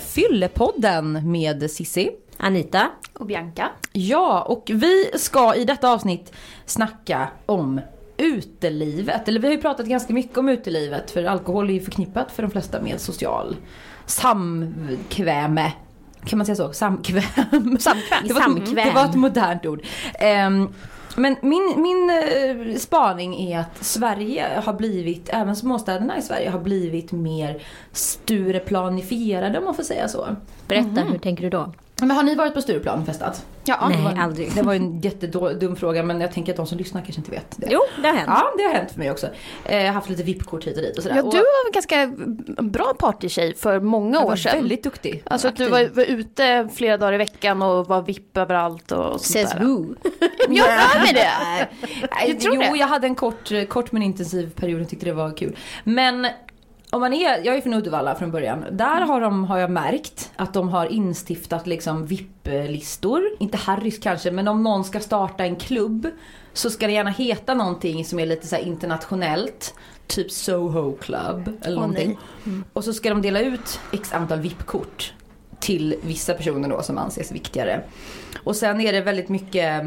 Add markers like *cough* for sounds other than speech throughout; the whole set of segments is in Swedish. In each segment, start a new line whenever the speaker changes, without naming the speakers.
Fyllepodden med Sissi.
Anita.
Och Bianca.
Ja, och vi ska i detta avsnitt snacka om utelivet. Eller vi har ju pratat ganska mycket om utelivet för alkohol är ju förknippat för de flesta med social samkväme. Kan man säga så? Samkväm.
Samkväm.
Det var, ett,
Samkväm.
det var ett modernt ord. Ehm, men min, min eh, spaning är att Sverige har blivit, även småstäderna i Sverige har blivit mer Stureplanifierade om man får säga så.
Berätta, hur tänker du då?
Men har ni varit på Stureplan och festat?
Ja,
Nej,
det var,
aldrig.
Det var en jättedum fråga men jag tänker att de som lyssnar kanske inte vet det.
Jo, det har hänt.
Ja, det har hänt för mig också. Eh, Jag har haft lite VIP-kort hit och dit och sådär.
Ja, du var en ganska bra partytjej för många
jag
år
var
sedan.
väldigt duktig.
Alltså att du var, var ute flera dagar i veckan och var vipp överallt och sånt
Says
där.
who? *laughs*
Jag hör mig det! Jag tror
jo,
det.
jag hade en kort, kort men intensiv period och tyckte det var kul. Men om man är, jag är från Uddevalla från början. Där har, de, har jag märkt att de har instiftat liksom VIP-listor. Inte Harrys kanske, men om någon ska starta en klubb så ska det gärna heta någonting som är lite så internationellt. Typ Soho Club eller
Åh,
någonting.
Mm.
Och så ska de dela ut x antal VIP-kort till vissa personer då som anses viktigare. Och sen är det väldigt mycket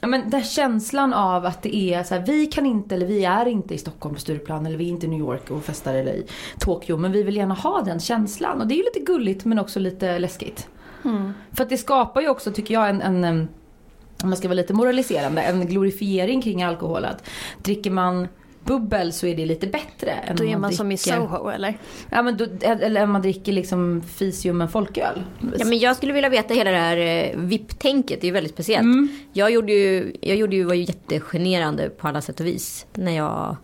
Ja men den känslan av att det är så här, vi kan inte eller vi är inte i Stockholm på Stureplan eller vi är inte i New York och festar eller i Tokyo men vi vill gärna ha den känslan och det är ju lite gulligt men också lite läskigt.
Mm.
För att det skapar ju också tycker jag en, en om man ska vara lite moraliserande, en glorifiering kring alkohol. Att dricker man bubbel så är det lite bättre. Än
Då är man som i Soho eller?
Ja men då, eller om man dricker liksom fisium en folköl.
Ja, men jag skulle vilja veta hela det här eh, VIP-tänket, det är ju väldigt speciellt.
Mm.
Jag gjorde ju, jag gjorde ju, var ju jättegenerande på alla sätt och vis när jag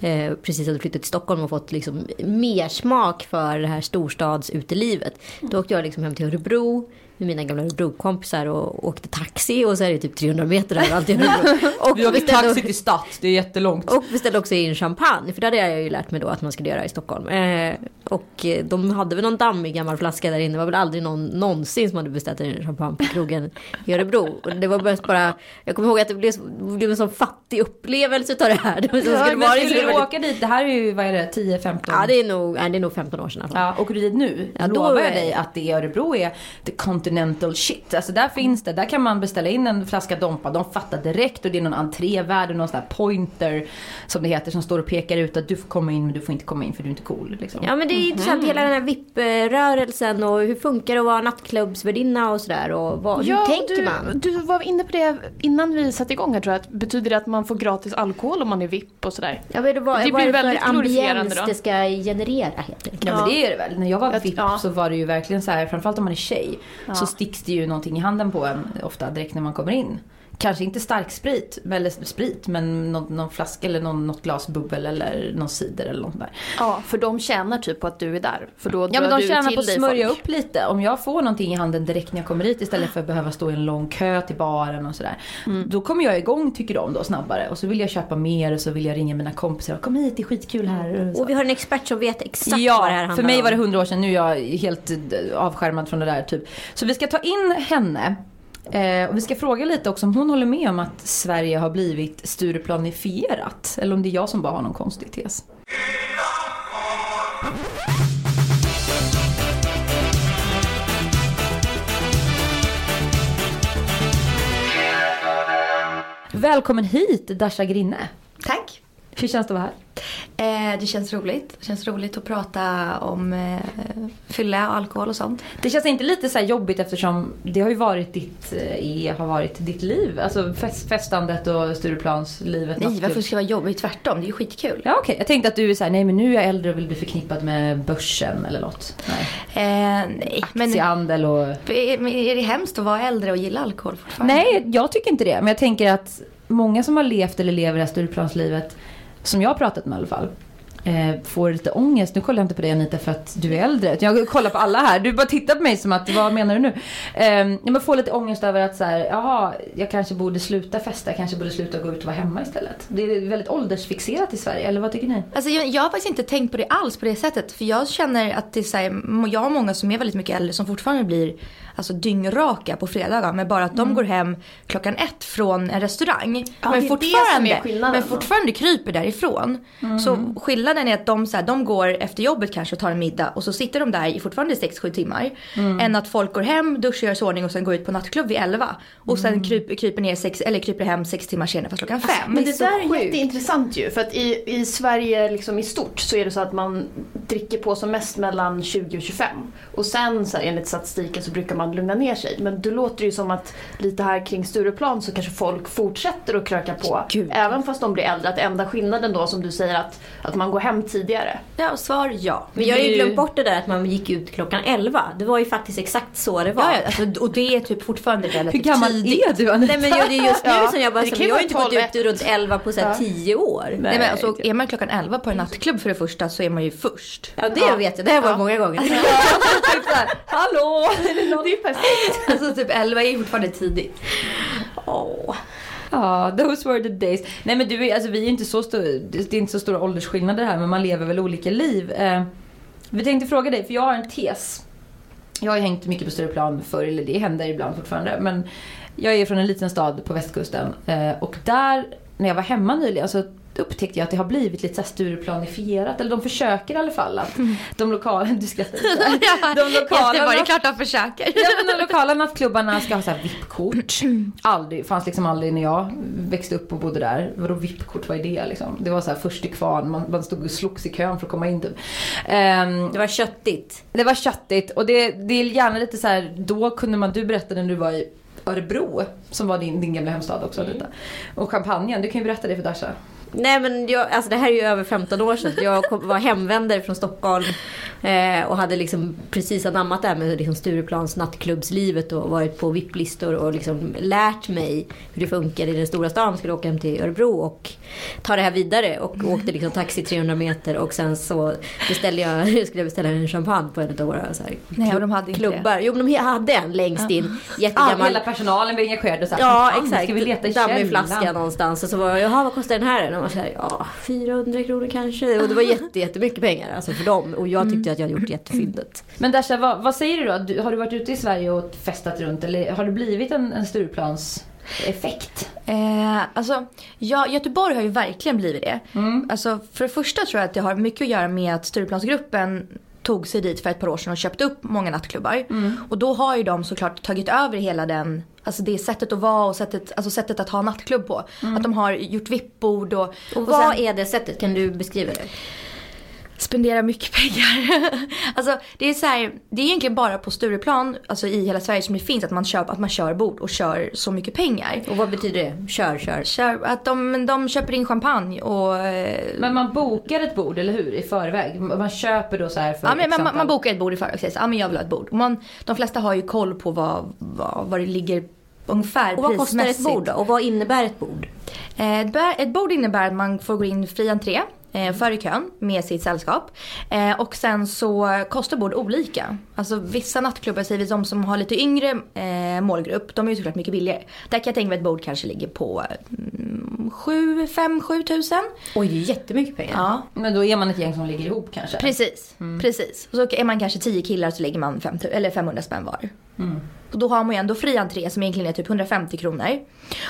eh, precis hade flyttat till Stockholm och fått liksom mer smak för det här storstadsutelivet. Då åkte jag liksom hem till Örebro med mina gamla Örebro-kompisar och åkte taxi och så är det typ 300 meter överallt i Örebro. Och
Vi
beställde-
taxi till Stadt, det är jättelångt.
och beställde också in champagne, för det hade jag ju lärt mig då att man skulle göra i Stockholm. Eh, och eh, de hade väl någon dammig gammal flaska där inne. Det var väl aldrig någon någonsin som hade beställt en champagne på krogen i Örebro. Och det var mest bara, jag kommer ihåg att det blev, det blev en sån fattig upplevelse av det här. Det var så-
Ja,
skulle
men skulle du
väldigt-
åka dit, det här är ju, vad är det, 10-15?
Ja, det är nog, nej, det är nog 15 år sedan.
Ja, åker du dit nu,
Ja,
då lovar jag dig att det i Örebro är the continental shit. Alltså där finns det, där kan man beställa in en flaska Dompa, de fattar direkt och det är någon entrévärd och någon sån här pointer som det heter som står och pekar ut att du får komma in men du får inte komma in för du är inte cool. Liksom.
Ja men det är intressant hela den här VIP-rörelsen och hur funkar det att vara nattklubbsvärdinna och sådär och vad, hur tänker
du,
man?
Du var inne på det innan vi satte igång här tror jag. Att betyder det att man får gratis alkohol om man är vipp och sådär?
Ja, är det, vad,
Det blir väldigt
ambiens
då.
det ska generera helt enkelt?
Ja men det är det väl. När jag var VIP
ja.
så var det ju verkligen så här, framförallt om man är tjej,
Ja.
så sticks det ju någonting i handen på en ofta direkt när man kommer in. Kanske inte stark sprit, eller sprit, men någon, någon flaska eller någon, något glas bubbel eller någon cider eller något där.
Ja, för de tjänar typ på att du är där. För då
Ja men de tjänar på att smörja
folk.
upp lite. Om jag får någonting i handen direkt när jag kommer hit istället för att behöva stå i en lång kö till baren och sådär.
Mm.
Då kommer jag igång tycker de då snabbare och så vill jag köpa mer och så vill jag ringa mina kompisar och kom hit det är skitkul här. Och så.
Och vi har en expert som vet exakt vad det här
Ja,
handlar
för mig
om.
var det hundra år sedan. Nu är jag helt avskärmad från det där typ. Så vi ska ta in henne. Eh, och vi ska fråga lite också om hon håller med om att Sverige har blivit Stureplanifierat. Eller om det är jag som bara har någon konstig tes. Välkommen hit Dasha Grinne.
Tack.
Hur känns det att vara här?
Eh, det känns roligt. Det känns roligt att prata om eh, fylla och alkohol och sånt.
Det känns inte lite så här jobbigt eftersom det har ju varit ditt, eh, har varit ditt liv. Alltså fest, festandet och Stureplanslivet.
Nej, varför ska det vara jobbigt? Tvärtom, det är ju skitkul.
Ja okej, jag tänkte att du är såhär, nej men nu är jag äldre och vill bli förknippad med börsen eller något. Nej.
Eh, nej,
Aktiehandel och...
är, men är det hemskt att vara äldre och gilla alkohol fortfarande?
Nej, jag tycker inte det. Men jag tänker att många som har levt eller lever det här Stureplanslivet, som jag har pratat med i alla fall, eh, får lite ångest. Nu kollar jag inte på dig Anita för att du är äldre. Jag kollar på alla här. Du bara tittar på mig som att, vad menar du nu? Eh, jag får lite ångest över att så här, jaha, jag kanske borde sluta festa. Jag kanske borde sluta gå ut och vara hemma istället. Det är väldigt åldersfixerat i Sverige, eller vad tycker ni?
Alltså jag, jag har faktiskt inte tänkt på det alls på det sättet. För jag känner att det är så här, jag har många som är väldigt mycket äldre som fortfarande blir alltså dyngraka på fredagar. Men bara att de går hem klockan ett från en restaurang.
Mm. Ja,
men,
är
fortfarande,
är
men fortfarande kryper därifrån.
Mm.
Så skillnaden är att de, så här, de går efter jobbet kanske och tar en middag och så sitter de där i fortfarande 6-7 timmar.
Mm.
Än att folk går hem, duschar, gör sig ordning och sen går ut på nattklubb vid 11. Och sen
Mm.
kryper, kryper, ner sex, eller kryper hem 6 timmar senare fast klockan 5.
Men
Det är
det, där är
sjukt.
jätteintressant ju. För att i, i Sverige liksom i stort så är det så att man dricker på som mest mellan 20 och 25. Och sen så här, enligt statistiken så brukar man lugna ner sig. Men det låter ju som att lite här kring Stureplan så kanske folk fortsätter att kröka på.
Gud.
Även fast de blir äldre. Att enda skillnaden då som du säger att, att man går hem tidigare.
Ja, svar ja.
Men jag har
Det
ju
är ju-
glömt bort det där att man gick ut klockan 11. Det var ju faktiskt exakt så det var.
Ja, ja alltså, och det är typ fortfarande
Hur
relativt
gammal
tidigt.
är du Anita?
Nej men jag- det är just nu
Ja,
som jag bara,
det ju
jag har inte gått
12,
ut runt 11 på så här
Ja.
10 år.
Nej, men alltså, är man klockan 11 på en nattklubb för det första så är man ju först.
Ja det vet jag, det har jag varit många gånger. *laughs*
Typ Hallå!
Det är ju perfekt. *laughs*
Alltså typ 11 är fortfarande tidigt.
Åh.
Ja, those were the days. Nej men du, är- alltså, vi är inte så stor, det är inte så stora åldersskillnader här men man lever väl olika liv. Eh, vi tänkte fråga dig, för jag har en tes. Jag har ju hängt mycket på Stureplan förr, eller det händer ibland fortfarande. Men jag är från en liten stad på västkusten. Eh, och där, när jag var hemma nyligen så upptäckte jag att det har blivit lite så Stureplanifierat. Eller de försöker i alla fall att de lokala, *laughs* du skrattar inte. *laughs* De lokala
det
natt-
klart de försöker.
Ja, men de lokala nattklubbarna ska ha så här VIP-kort. Aldrig, fanns liksom aldrig när jag växte upp och bodde där. Vadå VIP-kort, vad är det liksom? Det var så här först till kvarn, man, man stod och slogs i kön för att komma in typ. Ehm,
Det var köttigt.
det var köttigt och det, det är gärna lite så här, då kunde man, du berättade när du var i Örebro, som var din, din gamla hemstad också. Detta. Och champagnen, du kan ju berätta det för Dasha.
Nej men jag, alltså det här är ju över 15 år sedan. Jag kom, var hemvändare från Stockholm eh, och hade liksom precis anammat det här med liksom Stureplans nattklubbslivet och varit på VIP-listor och liksom lärt mig hur det funkar i den stora stan. Skulle åka hem till Örebro och ta det här vidare och åkte liksom taxi 300 meter och sen så beställde jag, *laughs* skulle jag beställa en champagne på en av våra så här,
Nej, och de hade inte
klubbar. Jo men de hade en längst in. Jättegammal.
hela personalen var engagerad och så här,
Ja
"Fan,
exakt.
Ska vi leta i
Dammig
källaren?"
flaska någonstans. Och så var jag, jaha vad kostar den här? Var så här, ja 400 kronor kanske. Och det var jätte, jättemycket pengar alltså för dem. Och jag tyckte att jag hade gjort jättefyndet.
Men Dasha, vad, vad säger du då? Du, har du varit ute i Sverige och festat runt eller har det blivit en, en Stureplans effekt?
Eh, alltså, ja, Göteborg har ju verkligen blivit det.
Mm.
Alltså, för det första tror jag att det har mycket att göra med att Stureplansgruppen tog sig dit för ett par år sedan och köpte upp många nattklubbar.
Mm.
Och då har ju de såklart tagit över hela den, alltså det sättet att vara och sättet, alltså sättet att ha nattklubb på. Att de har gjort vippbord och,
Och
och
vad
sen
är det sättet? Kan du beskriva det?
Spendera mycket pengar. *laughs* alltså det är så här, det är egentligen bara på Stureplan, alltså i hela Sverige som det finns att man kör, att man kör bord och kör så mycket pengar.
Och vad betyder det? Kör, kör.
Kör, att de, de köper in champagne och eh,
Men man bokar ett bord, eller hur? I förväg. Man köper då så här för
Ja, men man, man, bokar ett bord i förväg och säger så, ja men jag vill ha ett bord. Man, de flesta har ju koll på vad, vad, vad det ligger ungefär
Och vad kostar ett bord då? Och vad innebär ett bord?
Eh, ett bord innebär att man får gå in fri entré eh, före kön med sitt sällskap. Eh, och sen så kostar bord olika. Alltså vissa nattklubbar, säger vi de som har lite yngre eh, målgrupp, de är ju såklart mycket billigare. Där kan jag tänka mig att bord kanske ligger på mm, 7, 5, 7 tusen.
Oj, det är jättemycket pengar.
Ja,
Men då är man ett gäng som ligger ihop kanske?
precis. precis. Och så är man kanske 10 killar så lägger man 5, eller 500 spänn var.
Mm.
Och då har man ju ändå fri entré som egentligen är typ 150 kronor.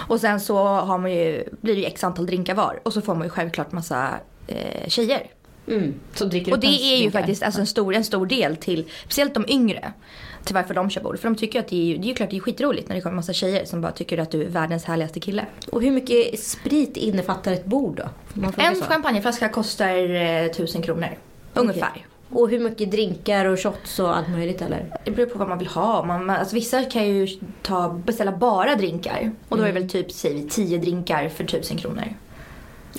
Och sen så har man ju, blir det ju x antal drinkar var. Och så får man ju självklart massa eh, tjejer.
Mm.
Och det är ju faktiskt alltså en, stor, en stor del till, speciellt de yngre. Till varför de kör bord. För de tycker att det är det är ju klart det är skitroligt när det kommer massa tjejer som bara tycker att du är världens härligaste kille.
Och hur mycket sprit innefattar ett bord då?
En
så?
champagneflaska kostar eh, 1000 kronor. Ungefär.
Och hur mycket drinkar och shots och allt möjligt eller?
Det beror på vad man vill ha. Man, man, alltså vissa kan ju ta, beställa bara drinkar. Och då är det väl typ, säger vi, 10 drinkar för 1000 kronor.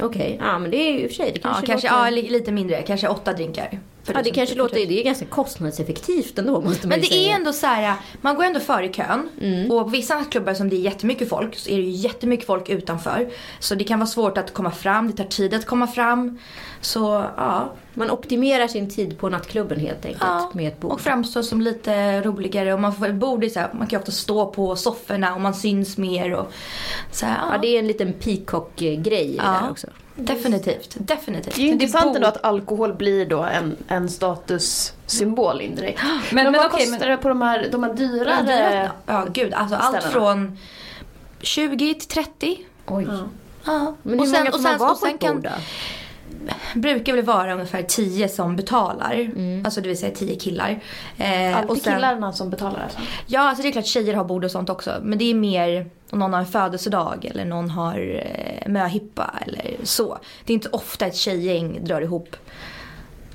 Okej, ja men det är ju i och för sig. Det
Ja,
kanske,
kanske,
låter...
ja, li- lite mindre. Kanske åtta drinkar.
Ja, det
1000
kanske
för
låter,
1000.
det är ganska kostnadseffektivt ändå måste man
Men det
säga.
är ändå så här, man går ändå före i kön.
Mm.
Och på vissa nattklubbar som det är jättemycket folk så är det ju jättemycket folk utanför. Så det kan vara svårt att komma fram, det tar tid att komma fram. Så ja,
Man optimerar sin tid på nattklubben helt enkelt
Ja,
med ett bord.
och framstår som lite roligare. Och man får ett bord, så här, man kan ju ofta stå på sofforna och man syns mer. Och, så här,
Ja, det är en liten peacock-grej
Ja.
där också.
Definitivt, definitivt.
Det är ju intressant ändå att alkohol blir då en, en statussymbol indirekt. Men,
Men, men
vad
okej,
kostar
men,
det på de här, de här dyrare?
Ja, gud. Alltså allt
ställena.
från 20 till 30.
oj.
Ja.
Ja.
Men hur många får man vara på ett bord då?
Brukar väl vara ungefär 10 som betalar. Alltså det vill säga 10 killar. Eh,
Alltid
och sen-
killarna som betalar alltså?
Ja, alltså det är klart tjejer har bord och sånt också. Men det är mer om någon har en födelsedag eller någon har eh, möhippa eller så. Det är inte ofta ett tjejgäng drar ihop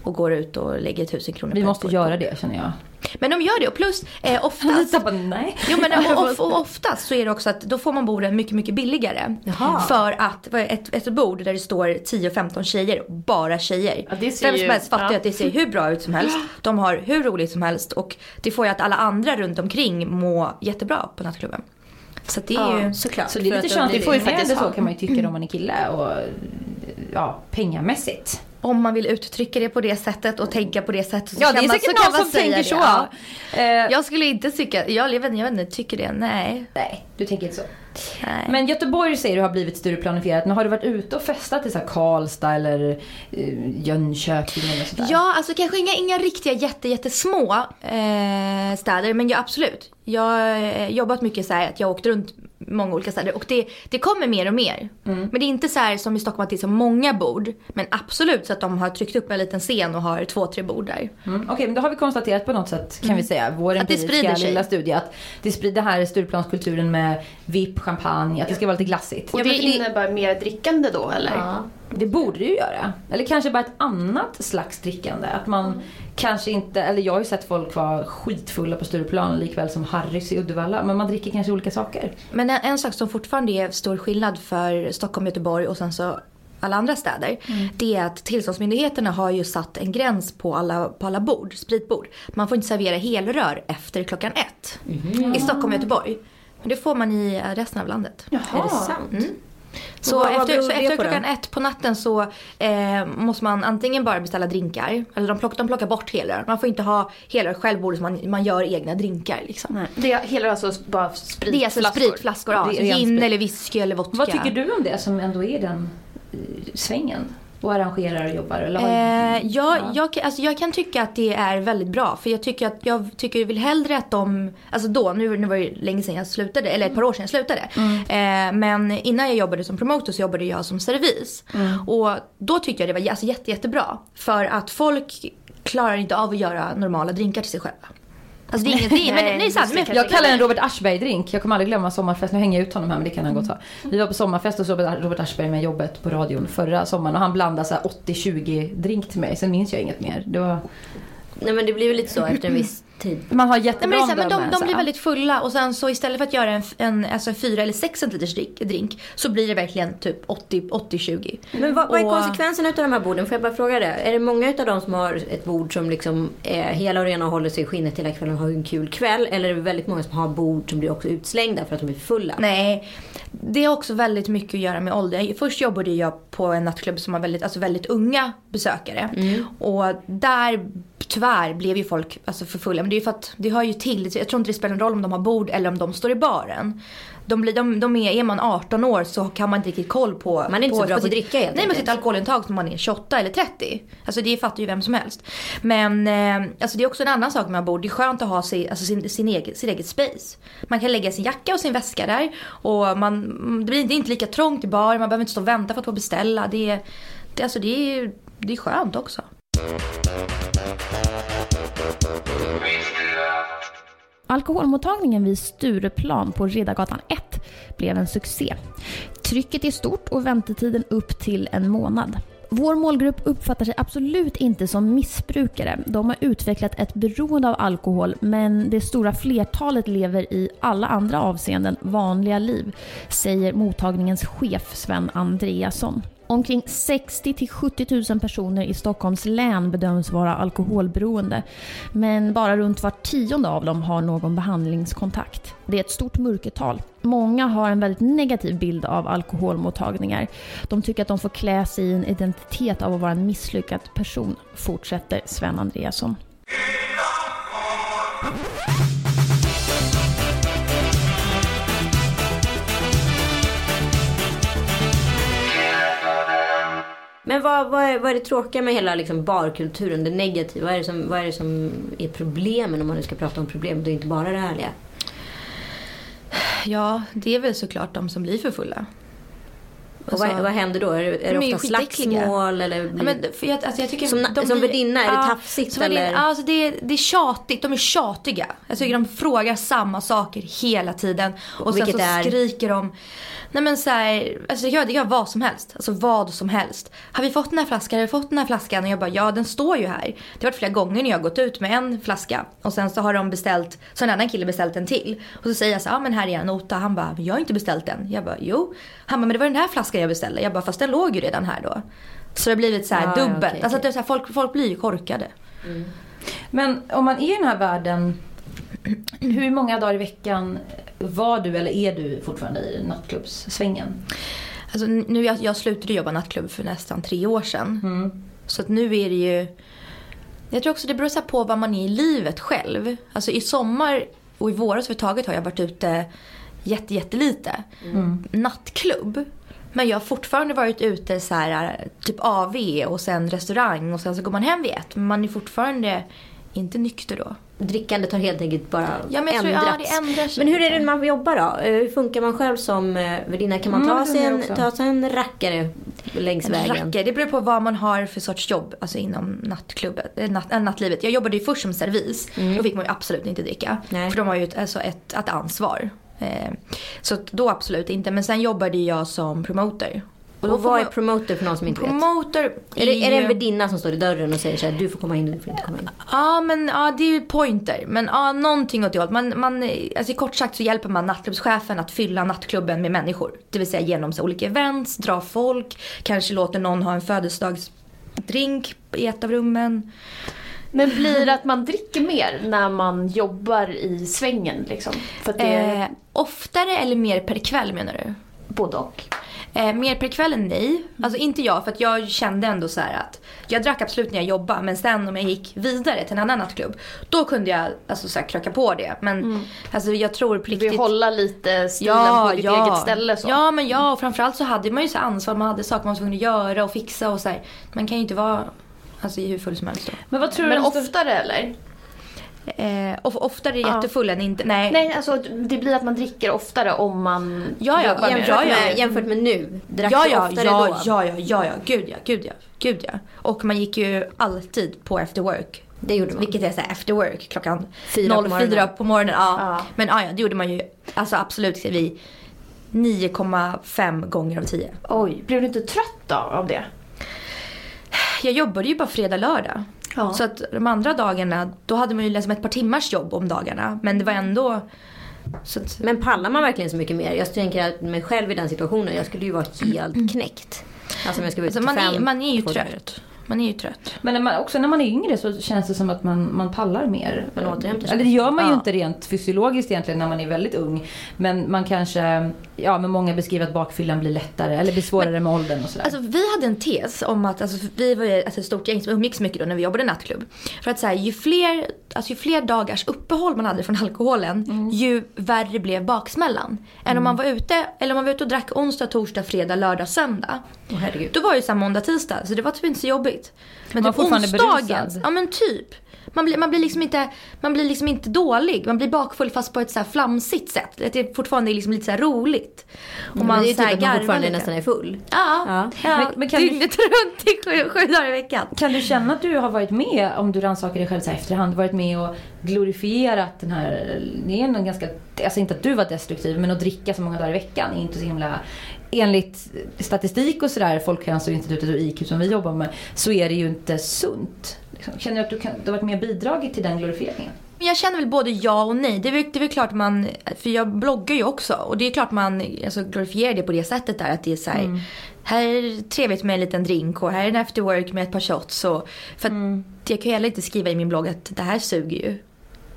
och går ut och lägger tusen kronor
Vi
på
måste
ett
göra det känner jag.
Men de gör det och plus eh, *laughs* oftast
på nej.
Jo men *laughs* och, och, och oftast så är det också att då får man borden mycket, mycket billigare.
Jaha.
För att ett, ett bord där det står 10-15 tjejer, bara tjejer.
Ja, det
Vem
ju-
som helst fattar ju
ja.
att det ser hur bra ut som helst. *gasps* De har hur roligt som helst och det får ju att alla andra runt omkring må jättebra på nattklubben. Så det är
Ja,
ju...
Såklart.
Så det är lite
att de blir-
könsdiskriminerande
faktiskt
så kan man ju tycka om man är kille och ja, pengamässigt.
Om man vill uttrycka det på det sättet och tänka på det sättet så
Ja, det är säkert någon som tänker så.
Ja.
Eh,
Jag skulle inte tycka, jag vet, inte- jag vet inte, tycker det, nej.
Nej, du tänker inte så.
nej.
Men Göteborg säger du har blivit Stureplanifierat. Men har du varit ute och festat i så Karlstad eller eh, Jönköping eller sådär?
Ja, alltså kanske inga, inga riktiga jätte, jättesmå eh, städer, men ja, absolut. Jag har jobbat mycket så här att jag har åkt runt många olika städer och det, det kommer mer och mer. Men det är inte så här som i Stockholm att det är så många bord. Men absolut så att de har tryckt upp en liten scen och har två, tre bord där.
Mm, Okej, men då har vi konstaterat på något sätt kan vi säga, vår
Att
empiriska lilla studie att det sprider det här Stureplanskulturen med VIP, champagne, att det ska vara lite glassigt.
Och
Ja,
det
men det-
innebär mer drickande då eller?
Ja.
Det borde det ju göra. Eller kanske bara ett annat slags drickande. Att man kanske inte, eller jag har ju sett folk vara skitfulla på Stureplan likväl som Harrys i Uddevalla. Men man dricker kanske olika saker.
Men en, en sak som fortfarande är stor skillnad för Stockholm, Göteborg och sen så alla andra städer. Det är att tillståndsmyndigheterna har ju satt en gräns på alla, på alla bord, spritbord. Man får inte servera helrör efter klockan ett. I Stockholm och Göteborg. Men det får man i resten av landet.
Är det sant?
Så
vad- vad
efter,
beror
så efter klockan ett på natten så eh, måste man antingen bara beställa drinkar. Eller de plockar, de plockar bort helrör. Man får inte ha helrör själv bordet, man, man gör egna drinkar liksom.
Det är hela alltså bara spritflaskor?
Det är alltså spritflaskor, ja. Gin eller whisky eller vodka.
Vad tycker du om det som ändå är den eh, svängen? Och arrangerar och jobbar? Eller har...
Eh, jag,
Ja.
jag, kan- alltså jag kan tycka att det är väldigt bra. För jag tycker att jag tycker väl hellre att de, alltså då, nu, nu var det länge sedan jag slutade, eller ett par år sedan jag slutade. Eh, men innan jag jobbade som promotor så jobbade jag som servis. Och då tyckte jag det var alltså, jätte, jättebra. För att folk klarar inte av att göra normala drinkar till sig själva. Alltså det är inget, det är, men
Nej,
nej, sant, men,
Jag kallar den Robert Aschberg-drink. Jag kommer aldrig glömma sommarfest. Nu hänger jag ut honom här men det kan han gott ha. Vi var på sommarfest och så jobbade Robert Aschberg med jobbet på radion förra sommaren och han blandade så här 80-20 drink till mig. Sen minns jag inget mer. Det var...
Nej men det blir ju lite så efter en viss tid.
Man har
Nej,
jättebra
men det är så här, men de, de blir väldigt fulla och sen så istället för att göra en, en, alltså fyra eller sex centiliters drink, drink så blir det verkligen typ 80 80-20.
Men vad, vad är
Och-
konsekvenserna utav de här borden? Får jag bara fråga det? Är det många utav dem som har ett bord som liksom är hela och rena och håller sig i skinnet hela kvällen och har en kul kväll? Eller är det väldigt många som har bord som blir också utslängda för att de är för fulla?
Nej, det har också väldigt mycket att göra med ålder. Först jobbade jag på en nattklubb som har väldigt, alltså väldigt unga besökare. Och där tyvärr blev ju folk alltså, för fulla. Men det är ju för att det hör ju till. Jag tror inte det spelar någon roll om de har bord eller om de står i baren. De blir, de, de är, är man 18 år så kan man inte riktigt koll på...
Man är inte så bra på att dricka helt
Nej men sitt alkoholintag som man är 28 eller 30. Alltså det fattar ju vem som helst. Men eh, alltså det är också en annan sak med bord. Det är skönt att ha sig, alltså sin, sin, egen, sin eget space. Man kan lägga sin jacka och sin väska där. Och man, det blir inte lika trångt i bar. Man behöver inte stå och vänta för att få beställa. Det, det, alltså det, är, det är skönt också.
Alkoholmottagningen vid Stureplan på Riddargatan 1 blev en succé. Trycket är stort och väntetiden upp till en månad. Vår målgrupp uppfattar sig absolut inte som missbrukare. De har utvecklat ett beroende av alkohol men det stora flertalet lever i alla andra avseenden vanliga liv, säger mottagningens chef Sven Andreasson. Omkring 60 till 70 000 personer i Stockholms län bedöms vara alkoholberoende. Men bara runt var tionde av dem har någon behandlingskontakt. Det är ett stort mörkertal. Många har en väldigt negativ bild av alkoholmottagningar. De tycker att de får klä sig i en identitet av att vara en misslyckad person, fortsätter Sven Andreasson.
Men vad, vad, är, vad är det tråkiga med hela liksom barkulturen, det negativa? Vad är det, som, vad är det som är problemen om man nu ska prata om problem? Det är inte bara det härliga.
Ja, det är väl såklart de som blir för fulla.
Och vad,
Alltså-
vad händer då? Är det, är
De
det ofta slagsmål? Eller blir...
men, för jag, alltså jag tycker
Som
de
som värdinna, är det tafsigt,
som
eller?
ja, Alltså det, är, det är tjatigt, de är tjatiga. Jag tycker de frågar samma saker hela tiden. Och sen
Vilket
så
är?
skriker de. Nej men så här, alltså det kan vara vad som helst. Alltså vad som helst. Har vi fått den här flaskan? Har vi fått den här flaskan? Och jag bara, ja den står ju här. Det har varit flera gånger när jag har gått ut med en flaska. Och sen så har de beställt, så har en annan kille beställt en till. Och så säger jag så ja men här är en nota. Han bara, jag har inte beställt den. Jag bara, jo. Han bara, men det var den här flaskan jag beställde. Jag bara, fast den låg ju redan här då. Så det har blivit så här
ja,
dubbelt.
okej,
alltså
okej.
att det är så här, folk, folk blir ju korkade.
Men om man är i den här världen, hur många dagar i veckan var du eller är du fortfarande i nattklubbssvängen?
Alltså nu, jag, jag slutade jobba nattklubb för nästan tre år sedan. Så att nu är det ju... Jag tror också det beror så på vad man är i livet själv. Alltså i sommar och i våras överhuvudtaget har jag varit ute jätte, jättelite. Nattklubb. Men jag har fortfarande varit ute så här, typ AV och sen restaurang och sen så går man hem vid ett. Men man är fortfarande inte nykter då.
Drickandet har helt enkelt bara
Ja, men jag tror-
ändrats.
ja, sig
men hur är det när man jobbar då? Eh, Hur funkar man själv som eh, värdinna? Kan man
Mm,
ta, sig en, ta sig en rackare längs vägen?
Rackare, det beror på vad man har för sorts jobb alltså inom nattklubben, eh, natt, äh, nattlivet. Jag jobbade ju först som servis. Då fick man ju absolut inte dricka.
Nej.
För de har ju ett, alltså ett, ett ansvar. Eh, så då absolut inte. Men sen jobbade jag som promoter.
Och,
då får
vad är promoter för någon som inte vet?
Promoter
Är det, är det en värdinna som står i dörren och säger så här, du får komma in, du får inte komma in?
Ja, men ja, det är ju pointer. Men ja, någonting åt det hållet. Man, man, alltså, kort sagt så hjälper man nattklubbschefen att fylla nattklubben med människor. Det vill säga genom så, olika events, dra folk, kanske låter någon ha en födelsedagsdrink i ett av rummen.
Men blir det att man dricker mer när man jobbar i svängen liksom? För att det är
Eh, oftare eller mer per kväll menar du?
både och.
Eh, mer per kväll än nej. Alltså inte jag för att jag kände ändå så här att jag drack absolut när jag jobbade men sen om jag gick vidare till en annan nattklubb då kunde jag alltså så här kröka på det. Men alltså jag tror på
Du vill
riktigt.
hålla lite stilen på ditt eget ställe så.
Ja men ja och framförallt så hade man ju så ansvar. Man hade saker man var tvungen att göra och fixa och så här. Man kan ju inte vara alltså, hur full som helst då.
Men vad tror du
Men oftare eller?
Eh, och oftare
Ja.
jättefull än inte. Nej.
Nej, alltså det blir att man dricker oftare om man
Ja, ja,
jobbar med
Jämfört,
ja.
Med, jämfört med nu, drack
ja, ja,
oftare
ja,
då?
ja, ja, ja, ja, gud ja, gud ja, gud ja. Och man gick ju alltid på after work.
Det gjorde man.
Vilket är så här after work klockan
Fyra på
04
morgonen.
på morgonen. Ja.
Ja.
Men ja, ja, det gjorde man ju alltså absolut vi 9,5 gånger av 10.
Oj, blev du inte trött då av det?
Jag jobbade ju bara fredag, lördag.
Ja.
Så att de andra dagarna, då hade man ju liksom ett par timmars jobb om dagarna. Men det var ändå... Att,
Men pallar man verkligen så mycket mer? Jag tänker att mig själv i den situationen, jag skulle ju vara helt knäckt. Alltså om jag skulle
alltså man, är, man är ju trött. Man är ju trött.
Men när man, också när man är yngre så känns det som att man, man pallar mer.
Man återhämtar sig.
Eller det gör man ju
Ja.
inte rent fysiologiskt egentligen när man är väldigt ung. Men man kanske, ja men många beskriver att bakfyllan blir lättare eller blir svårare med åldern och sådär.
Alltså vi hade en tes om att, alltså, vi var ju alltså, ett stort gäng som umgicks mycket då när vi jobbade nattklubb. För att så här, ju, fler, alltså, ju fler dagars uppehåll man hade från alkoholen, ju värre blev baksmällan. Än om man var ute, eller om man var ute och drack onsdag, torsdag, fredag, lördag, söndag.
Åh, herregud.
Då var det så här måndag, tisdag, så det var typ inte så jobbigt. Men
Man
typ
fortfarande
onsdagen,
berusad.
ja men typ. Man blir, man, blir liksom inte, man blir liksom inte dålig, man blir bakfull fast på ett så här flamsigt sätt. Det fortfarande är liksom lite så roligt. Och
Men det är
så
typ att man fortfarande
lite.
nästan är full.
Ja,
Ja.
ja.
Men- men kan du-
dygnet runt i sju, sju dagar i veckan.
Kan du känna att du har varit med, om du rannsakar dig själv så här efterhand, varit med och glorifierat den här, det är ganska, alltså inte att du var destruktiv, men att dricka så många dagar i veckan är inte så himla, enligt statistik och sådär, Folkhälsoinstitutet och IQ som vi jobbar med, så är det ju inte sunt. Liksom. Känner du att du, kan, du har varit med och bidragit till den glorifieringen?
Jag känner väl både ja och nej. Det är, väl, det är väl klart man, för jag bloggar ju också och det är klart man alltså, glorifierar det på det sättet där att det är så här, här är trevligt med en liten drink och här är en after work med ett par shots och, för att jag kan ju heller inte skriva i min blogg att det här suger ju.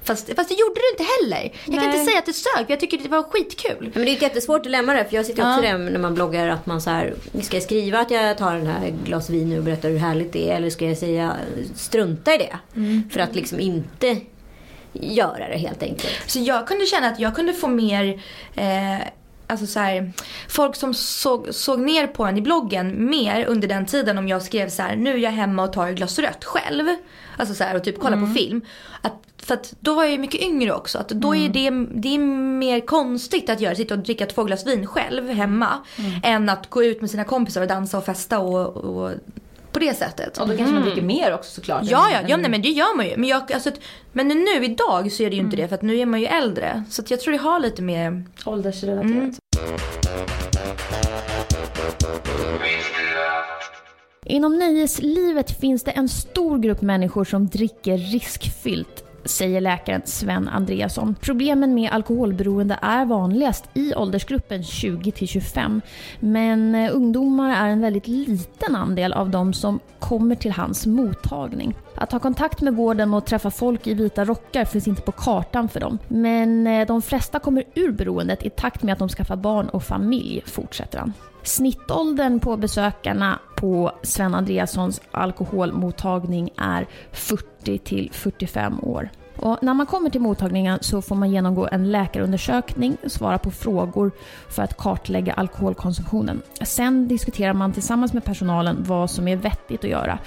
Fast, fast det gjorde det inte heller. Jag kan
Nej.
inte säga att det sög för jag tycker det var skitkul.
Men det är ett jättesvårt dilemma där, för jag sitter också
Ja.
där när man bloggar att man så här, ska jag skriva att jag tar den här glas vin nu och berättar hur härligt det är eller ska jag säga strunta i det? För att liksom inte göra det helt enkelt.
Så jag kunde känna att jag kunde få mer, eh, alltså så här, folk som såg, såg ner på en i bloggen mer under den tiden om jag skrev så här, nu är jag hemma och tar ett glas rött själv. Alltså så här, och typ kollar på film. Att, för att då var jag ju mycket yngre också. Att då är det, det är mer konstigt att göra, sitta och dricka två glas vin själv hemma. Än att gå ut med sina kompisar och dansa och festa och, och på det sättet.
Och då kanske man dricker mer också såklart.
Ja, ja, ja nej, men det gör man ju. Men, jag, alltså, men nu idag så är det ju inte det för att nu är man ju äldre. Så att jag tror det har lite mer...
Åldersrelaterat.
Mm.
Inom nöjeslivet finns det en stor grupp människor som dricker riskfyllt säger läkaren Sven Andreasson. Problemen med alkoholberoende är vanligast i åldersgruppen 20-25 men eh, ungdomar är en väldigt liten andel av de som kommer till hans mottagning. Att ha kontakt med vården och träffa folk i vita rockar finns inte på kartan för dem. Men eh, de flesta kommer ur beroendet i takt med att de skaffar barn och familj, fortsätter han. Snittåldern på besökarna på Sven Andreassons alkoholmottagning är 40 till 45 år. Och när man kommer till mottagningen så får man genomgå en läkarundersökning, svara på frågor för att kartlägga alkoholkonsumtionen. Sen diskuterar man tillsammans med personalen vad som är vettigt att göra.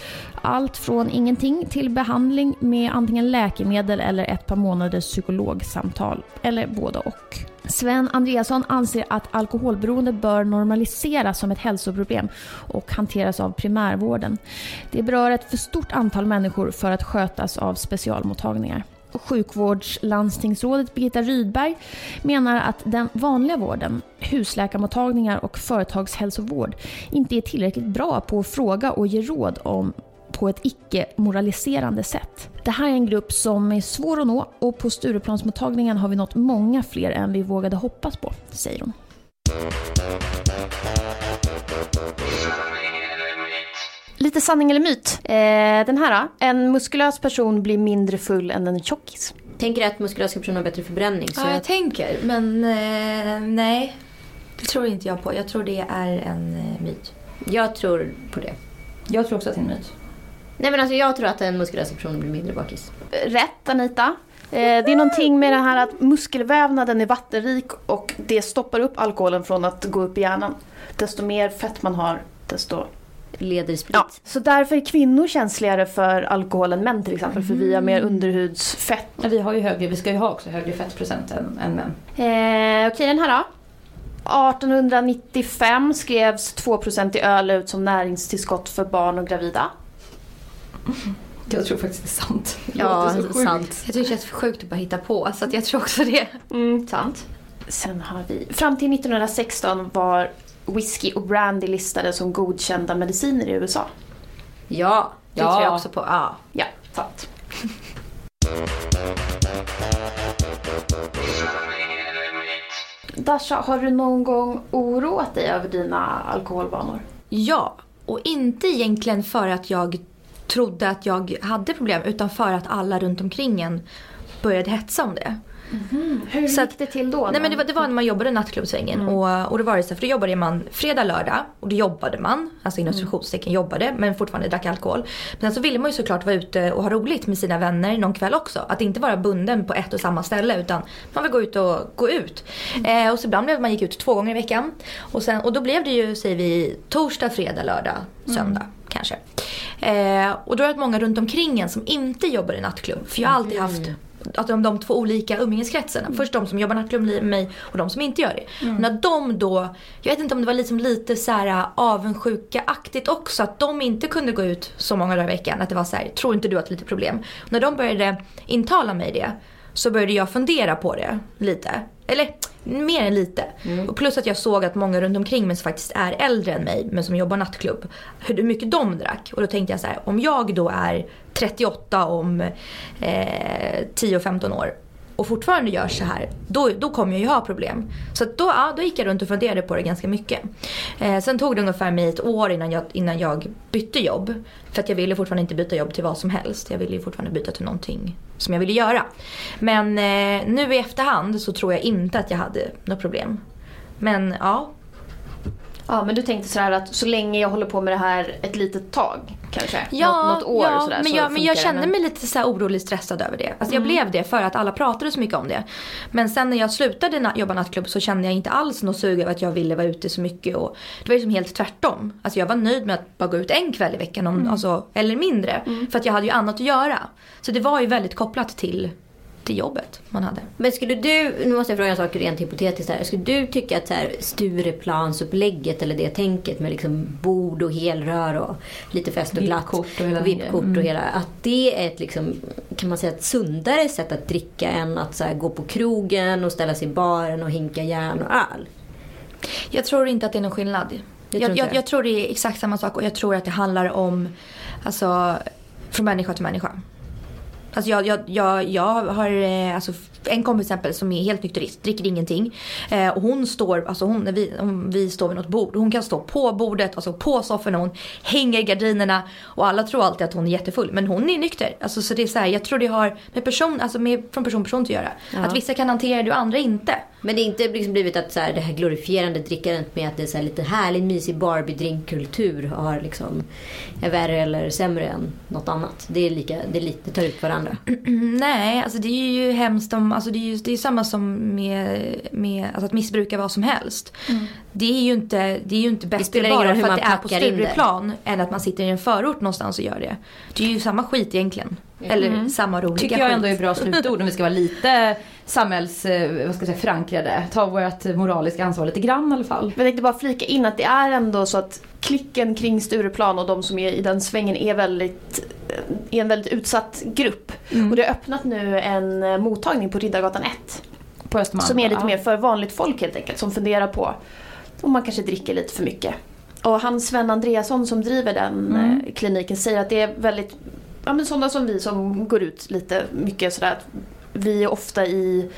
Allt från ingenting till behandling med antingen läkemedel eller ett par månaders psykologsamtal, eller både och. Sven Andreasson anser att alkoholberoende bör normaliseras som ett hälsoproblem och hanteras av primärvården. Det berör ett för stort antal människor för att skötas av specialmottagningar. Sjukvårdslandstingsrådet Birgitta Rydberg menar att den vanliga vården, husläkarmottagningar och företagshälsovård inte är tillräckligt bra på att fråga och ge råd om på ett icke-moraliserande sätt. Det här är en grupp som är svår att nå och på Stureplansmottagningen har vi nått många fler än vi vågade hoppas på, säger hon.
Lite sanning eller myt. Eh, den här då. En muskulös person blir mindre full än en tjockis.
Tänker att muskulösa personer har bättre förbränning. Så
Ja,
jag
jag tänker. Men eh, nej, det tror inte jag på. Jag tror det är en eh, myt.
Jag tror på det.
Jag tror också att det är en myt.
Nej men alltså jag tror att en muskulös person blir mindre bakis.
Rätt Anita. Eh, det är någonting med det här att muskelvävnaden är vattenrik och det stoppar upp alkoholen från att gå upp i hjärnan. Desto mer fett man har, desto...
Leder sprit.
Ja. Så därför är kvinnor känsligare för alkohol än män till exempel, för vi har mer underhudsfett.
Ja, vi har ju högre, vi ska ju ha också högre fettprocent än, än män.
Eh, Okej, den här då. 1895 skrevs 2% i öl ut som näringstillskott för barn och gravida.
Jag tror faktiskt det är sant. Det
Ja,
så sjukt.
sant.
Jag tycker det känns för sjukt att bara hitta på. Så att jag tror också det.
Mm, sant. Sen har vi... Fram till 1916 var whisky och brandy listade som godkända mediciner i USA.
Ja,
Det
Ja.
tror jag också på. Ja.
Ja, sant. Dasha, har du någon gång oroat dig över dina alkoholvanor?
Ja, och inte egentligen för att jag trodde att jag hade problem utan för att alla runt omkring en började hetsa om det.
Hur
Så
gick det till då?
Nej men det var, det var när man jobbade i nattklubbsvängen och, och då var det så för då jobbade man fredag, lördag och då jobbade man, alltså inom citationstecken jobbade men fortfarande drack alkohol. Men sen så ville man ju såklart vara ute och ha roligt med sina vänner någon kväll också. Att inte vara bunden på ett och samma ställe utan man vill gå ut och gå ut. Eh, och så ibland blev man gick ut två gånger i veckan. Och, sen, och då blev det ju, säger vi, torsdag, fredag, lördag, söndag kanske. Eh, och då är det många runt omkring en som inte jobbar i nattklubb. För jag har alltid haft att de, de två olika umgängeskretsarna. Först de som jobbar nattklubb med mig och de som inte gör det. Och när de då, jag vet inte om det var liksom lite så här avundsjuka-aktigt också. Att de inte kunde gå ut så många dagar i veckan. Att det var så här, tror inte du att det är lite problem? Och när de började intala mig det så började jag fundera på det lite. Eller mer än lite. Och plus att jag såg att många runt omkring mig som faktiskt är äldre än mig men som jobbar nattklubb. Hur mycket de drack. Och då tänkte jag så här, om jag då är 38 om eh, 10-15 år och fortfarande gör så här, då, då kommer jag ju ha problem. Så att då, ja, då gick jag runt och funderade på det ganska mycket. Eh, sen tog det ungefär mig ett år innan jag, innan jag bytte jobb. För att jag ville fortfarande inte byta jobb till vad som helst. Jag ville ju fortfarande byta till någonting som jag ville göra. Men eh, nu i efterhand så tror jag inte att jag hade något problem. Men ja,
Ja, men du tänkte sådär att så länge jag håller på med det här ett litet tag kanske?
Ja,
något, något år
ja
sådär,
men,
så
jag, men jag kände mig lite så orolig stressad över det. Alltså jag blev det för att alla pratade så mycket om det. Men sen när jag slutade na- jobba nattklubb så kände jag inte alls något sug över att jag ville vara ute så mycket. Och det var liksom helt tvärtom. Alltså jag var nöjd med att bara gå ut en kväll i veckan, om, alltså, eller mindre. För att jag hade ju annat att göra. Så det var ju väldigt kopplat till, till jobbet man hade.
Men skulle du, nu måste jag fråga en sak rent hypotetiskt här. Skulle du tycka att så här, Stureplansupplägget eller det tänket med liksom bord och helrör och lite fest och glatt.
VIP-kort och hela grejen.
och hela. Att det är ett liksom, kan man säga ett sundare sätt att dricka än att så här, gå på krogen och ställa sig i baren och hinka järn och öl.
Jag tror inte att det är någon skillnad. Jag, jag,
det.
jag tror det är exakt samma sak och jag tror att det handlar om, alltså, från människa till människa. Alltså jag, jag, jag, jag har eh, alltså, en kompis till exempel som är helt nykterist, dricker ingenting. Eh, och hon står, alltså hon, vi, om vi står vid något bord, hon kan stå på bordet, alltså på sofforna, hon hänger i gardinerna och alla tror alltid att hon är jättefull. Men hon är nykter. Alltså, så det är så här, jag tror det har med person, alltså med, från person till person att göra.
Ja.
Att vissa kan hantera det och andra inte.
Men det är inte liksom blivit att så här, det här glorifierande drickandet med att det är så här lite härlig mysig Barbie-drinkkultur har liksom, är värre eller sämre än något annat. Det är lika, det, är lite, det tar ut varandra.
Mm, *clears throat* Nej, alltså det är ju hemskt om, alltså det är ju det är samma som med, med alltså att missbruka vad som helst. Det är ju inte, det är ju inte bättre bara för att det är på
det.
Stureplan än att man sitter i en förort någonstans och gör det. Det är ju samma skit egentligen. Eller samma roliga
Tycker jag ändå är bra slutord om vi ska vara lite samhälls, eh, vad ska jag säga, förankrade. Ta vårt moraliska ansvar lite grann i alla fall.
Jag tänkte bara flika in att det är ändå så att klicken kring Stureplan och de som är i den svängen är väldigt är en väldigt utsatt grupp. Och det har öppnat nu en eh, mottagning på Riddargatan 1.
På Östermalm.
Som är lite
ja.
mer för vanligt folk helt enkelt. Som funderar på om man kanske dricker lite för mycket. Och han Sven Andreasson som driver den
Mm.
eh, kliniken säger att det är väldigt, ja men sådana som vi som går ut lite mycket sådär. Att vi är ofta i,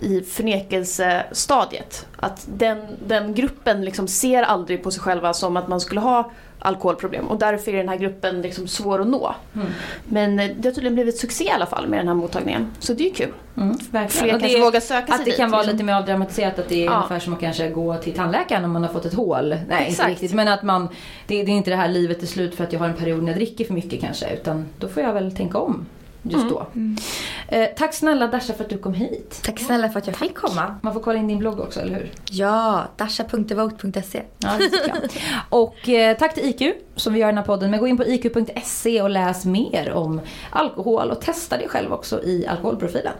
i förnekelsestadiet. Att den, den gruppen liksom ser aldrig på sig själva som att man skulle ha alkoholproblem och därför är den här gruppen liksom svår att nå.
Mm.
Men eh, det har tydligen blivit succé i alla fall med den här mottagningen. Så det är ju kul.
Mm.
Fler kanske vågar söka sig
Att det
dit,
kan vara
liksom.
lite mer avdramatiserat. Att det är
Ja.
ungefär som att kanske gå till tandläkaren om man har fått ett hål. Nej, inte
Exakt.
riktigt. Men att man, det, det är inte det här livet är slut för att jag har en period när jag dricker för mycket kanske. Utan då får jag väl tänka om just då. Eh, tack snälla Dasha för att du kom hit.
Tack snälla för att jag fick komma.
Man får kolla in din blogg också, eller hur?
Ja, dasha.devote.se.
Ja. *laughs* Och eh, tack till IQ som vi gör den här podden. Men gå in på iq.se och läs mer om alkohol och testa det själv också i alkoholprofilen.